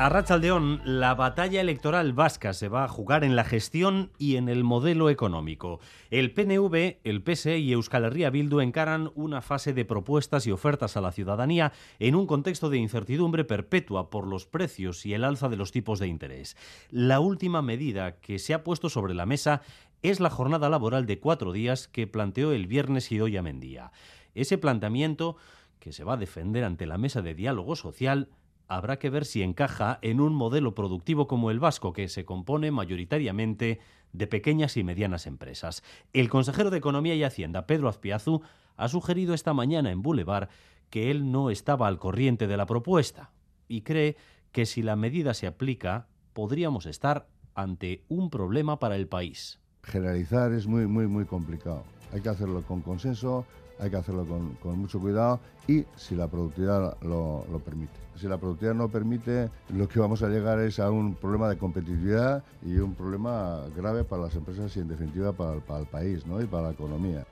A Rachaldeón, la batalla electoral vasca se va a jugar en la gestión y en el modelo económico. El PNV, el PSE y Euskal Herria Bildu encaran una fase de propuestas y ofertas a la ciudadanía en un contexto de incertidumbre perpetua por los precios y el alza de los tipos de interés. La última medida que se ha puesto sobre la mesa es la jornada laboral de cuatro días que planteó el viernes Hidoya Mendía. Ese planteamiento, que se va a defender ante la mesa de diálogo social, habrá que ver si encaja en un modelo productivo como el vasco, que se compone mayoritariamente de pequeñas y medianas empresas. El consejero de Economía y Hacienda, Pedro Azpiazu, ha sugerido esta mañana en Boulevard que él no estaba al corriente de la propuesta y cree que si la medida se aplica, podríamos estar ante un problema para el país. Generalizar es muy, muy, muy complicado. Hay que hacerlo con consenso, hay que hacerlo con, mucho cuidado y si la productividad lo, permite. Si la productividad no permite, lo que vamos a llegar es a un problema de competitividad y un problema grave para las empresas y en definitiva para, el país ¿no? y para la economía.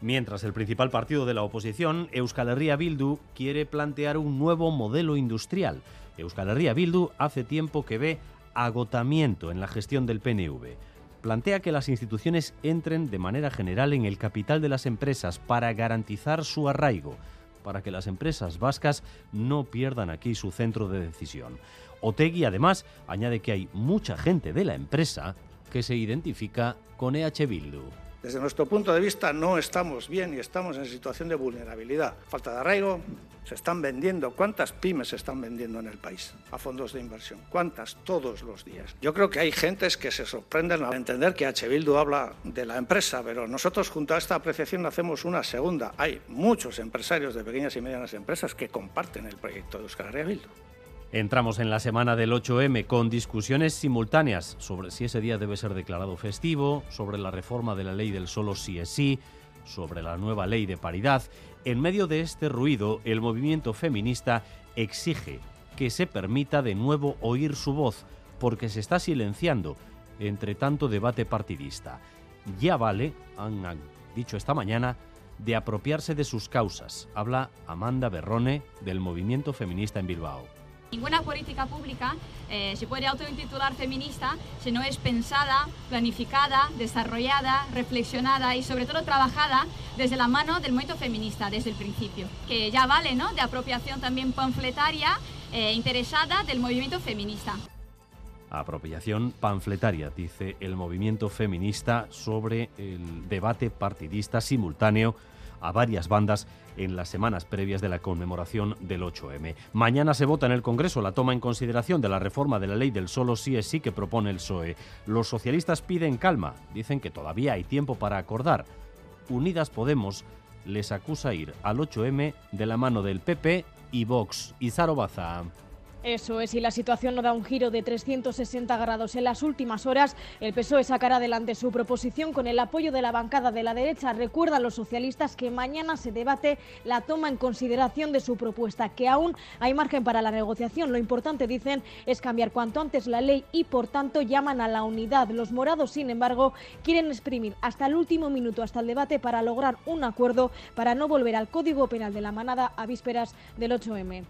Mientras el principal partido de la oposición, Euskal Herria Bildu, quiere plantear un nuevo modelo industrial. Euskal Herria Bildu hace tiempo que ve agotamiento en la gestión del PNV plantea que las instituciones entren de manera general en el capital de las empresas para garantizar su arraigo, para que las empresas vascas no pierdan aquí su centro de decisión. Otegui además añade que hay mucha gente de la empresa que se identifica con EH Bildu. Desde nuestro punto de vista no estamos bien y estamos en situación de vulnerabilidad. Falta de arraigo, se están vendiendo. ¿Cuántas pymes se están vendiendo en el país a fondos de inversión? ¿Cuántas? Todos los días. Yo creo que hay gentes que se sorprenden al entender que H. Bildu habla de la empresa, pero nosotros junto a esta apreciación hacemos una segunda. Hay muchos empresarios de pequeñas y medianas empresas que comparten el proyecto de Euskal Herria Bildu. Entramos en la semana del 8M con discusiones simultáneas sobre si ese día debe ser declarado festivo, sobre la reforma de la ley del solo sí es sí, sobre la nueva ley de paridad. En medio de este ruido, el movimiento feminista exige que se permita de nuevo oír su voz, porque se está silenciando entre tanto debate partidista. Ya vale, han dicho esta mañana, de apropiarse de sus causas. Habla Amanda Berrone del movimiento feminista en Bilbao. Ninguna política pública eh, se puede autointitular feminista si no es pensada, planificada, desarrollada, reflexionada y sobre todo trabajada desde la mano del movimiento feminista desde el principio. Que ya vale, ¿no? De apropiación también panfletaria eh, interesada del movimiento feminista. Apropiación panfletaria, dice el movimiento feminista sobre el debate partidista simultáneo a varias bandas en las semanas previas de la conmemoración del 8M. Mañana se vota en el Congreso la toma en consideración de la reforma de la ley del solo sí es sí que propone el PSOE. Los socialistas piden calma, dicen que todavía hay tiempo para acordar. Unidas Podemos les acusa ir al 8M de la mano del PP y Vox. y Baza. Eso es, y la situación no da un giro de 360 grados en las últimas horas, el PSOE sacará adelante su proposición con el apoyo de la bancada de la derecha. Recuerdan los socialistas que mañana se debate la toma en consideración de su propuesta, que aún hay margen para la negociación. Lo importante, dicen, es cambiar cuanto antes la ley y, por tanto, llaman a la unidad. Los morados, sin embargo, quieren exprimir hasta el último minuto, hasta el debate, para lograr un acuerdo para no volver al Código Penal de la Manada a vísperas del 8M.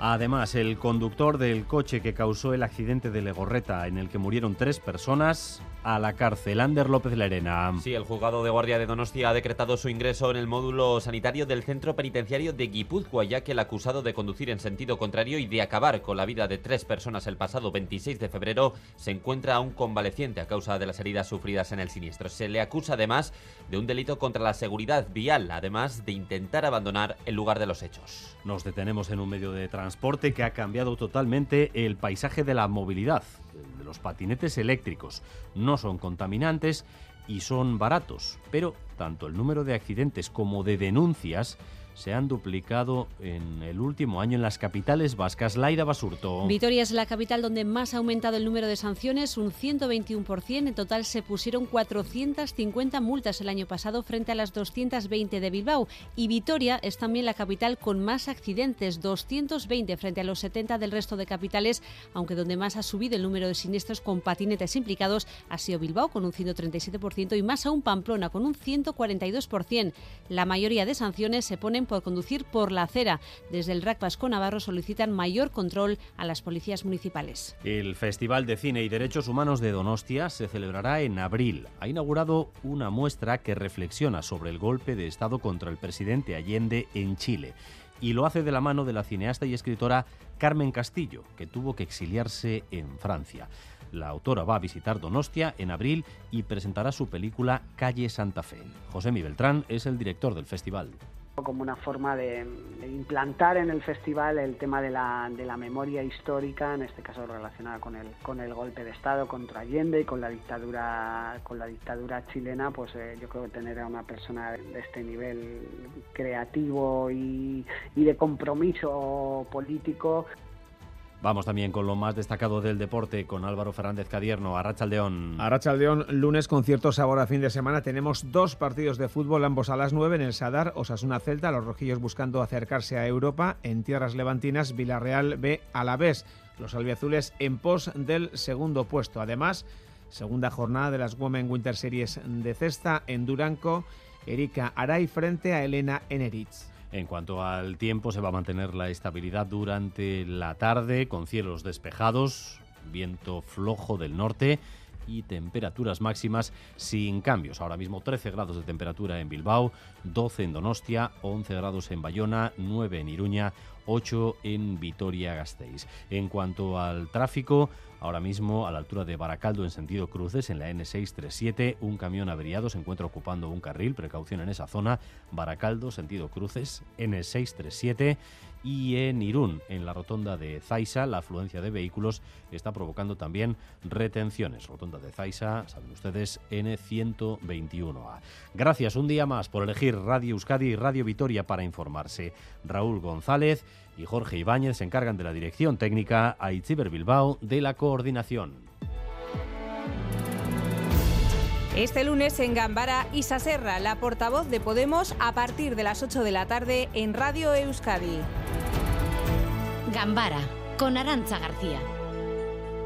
Además, el conductor del coche que causó el accidente de Legorreta, en el que murieron tres personas, a la cárcel. Ander López Lerena. Sí, el juzgado de guardia de Donostia ha decretado su ingreso en el módulo sanitario del centro penitenciario de Guipúzcoa, ya que el acusado de conducir en sentido contrario y de acabar con la vida de tres personas el pasado 26 de febrero se encuentra aún convaleciente a causa de las heridas sufridas en el siniestro. Se le acusa además de un delito contra la seguridad vial, además de intentar abandonar el lugar de los hechos. Nos detenemos en un medio de transporte que ha cambiado totalmente el paisaje de la movilidad de los patinetes eléctricos. No son contaminantes y son baratos, pero tanto el número de accidentes como de denuncias se han duplicado en el último año en las capitales vascas. Laida Basurto. Vitoria es la capital donde más ha aumentado el número de sanciones, un 121%. En total se pusieron 450 multas el año pasado frente a las 220 de Bilbao. Y Vitoria es también la capital con más accidentes, 220 frente a los 70 del resto de capitales, aunque donde más ha subido el número de siniestros con patinetes implicados ha sido Bilbao con un 137% y más aún Pamplona con un 142%. La mayoría de sanciones se ponen por conducir por la acera. Desde el RAC Vasco Navarro solicitan mayor control a las policías municipales. El Festival de Cine y Derechos Humanos de Donostia se celebrará en abril. Ha inaugurado una muestra que reflexiona sobre el golpe de Estado contra el presidente Allende en Chile. Y lo hace de la mano de la cineasta y escritora Carmen Castillo, que tuvo que exiliarse en Francia. La autora va a visitar Donostia en abril y presentará su película Calle Santa Fe. José Mi Beltrán es el director del festival como una forma de, implantar en el festival el tema de la, de la, memoria histórica, en este caso relacionada con el, con el golpe de Estado contra Allende y con la dictadura, con la dictadura chilena, pues eh, yo creo que tener a una persona de este nivel creativo y, y de compromiso político Vamos también con lo más destacado del deporte con Álvaro Fernández Cadierno, Arrachaldeón. Arrachaldeón, lunes con cierto sabor a fin de semana. Tenemos dos partidos de fútbol, ambos a las 9 en el Sadar, Osasuna Celta, los rojillos buscando acercarse a Europa. En tierras levantinas, Villarreal B a la vez. Los albiazules en pos del segundo puesto. Además, segunda jornada de las Women Winter Series de cesta en Duranco. Erika Aray frente a Elena Eneritz. En cuanto al tiempo, se va a mantener la estabilidad durante la tarde con cielos despejados, viento flojo del norte y temperaturas máximas sin cambios. Ahora mismo 13 grados de temperatura en Bilbao, 12 en Donostia, 11 grados en Bayona, 9 en Iruña, 8 en Vitoria-Gasteiz. En cuanto al tráfico, ahora mismo a la altura de Baracaldo en sentido cruces, en la N637, un camión averiado se encuentra ocupando un carril, precaución en esa zona, Baracaldo, sentido cruces, N637 y en Irún, en la rotonda de Zaisa, la afluencia de vehículos está provocando también retenciones. Rotonda de Zaisa, saben ustedes, N121A. Gracias un día más por elegir Radio Euskadi y Radio Vitoria para informarse. Raúl González y Jorge Ibáñez se encargan de la dirección técnica, a Itziber Bilbao de la coordinación. Este lunes en Gambara, Isa Serra, la portavoz de Podemos, a partir de las 8 de la tarde en Radio Euskadi. Gambara, con Arancha García.